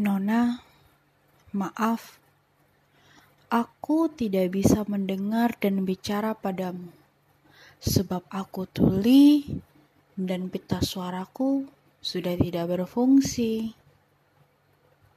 Nona, maaf, aku tidak bisa mendengar dan bicara padamu, sebab aku tuli dan pita suaraku sudah tidak berfungsi.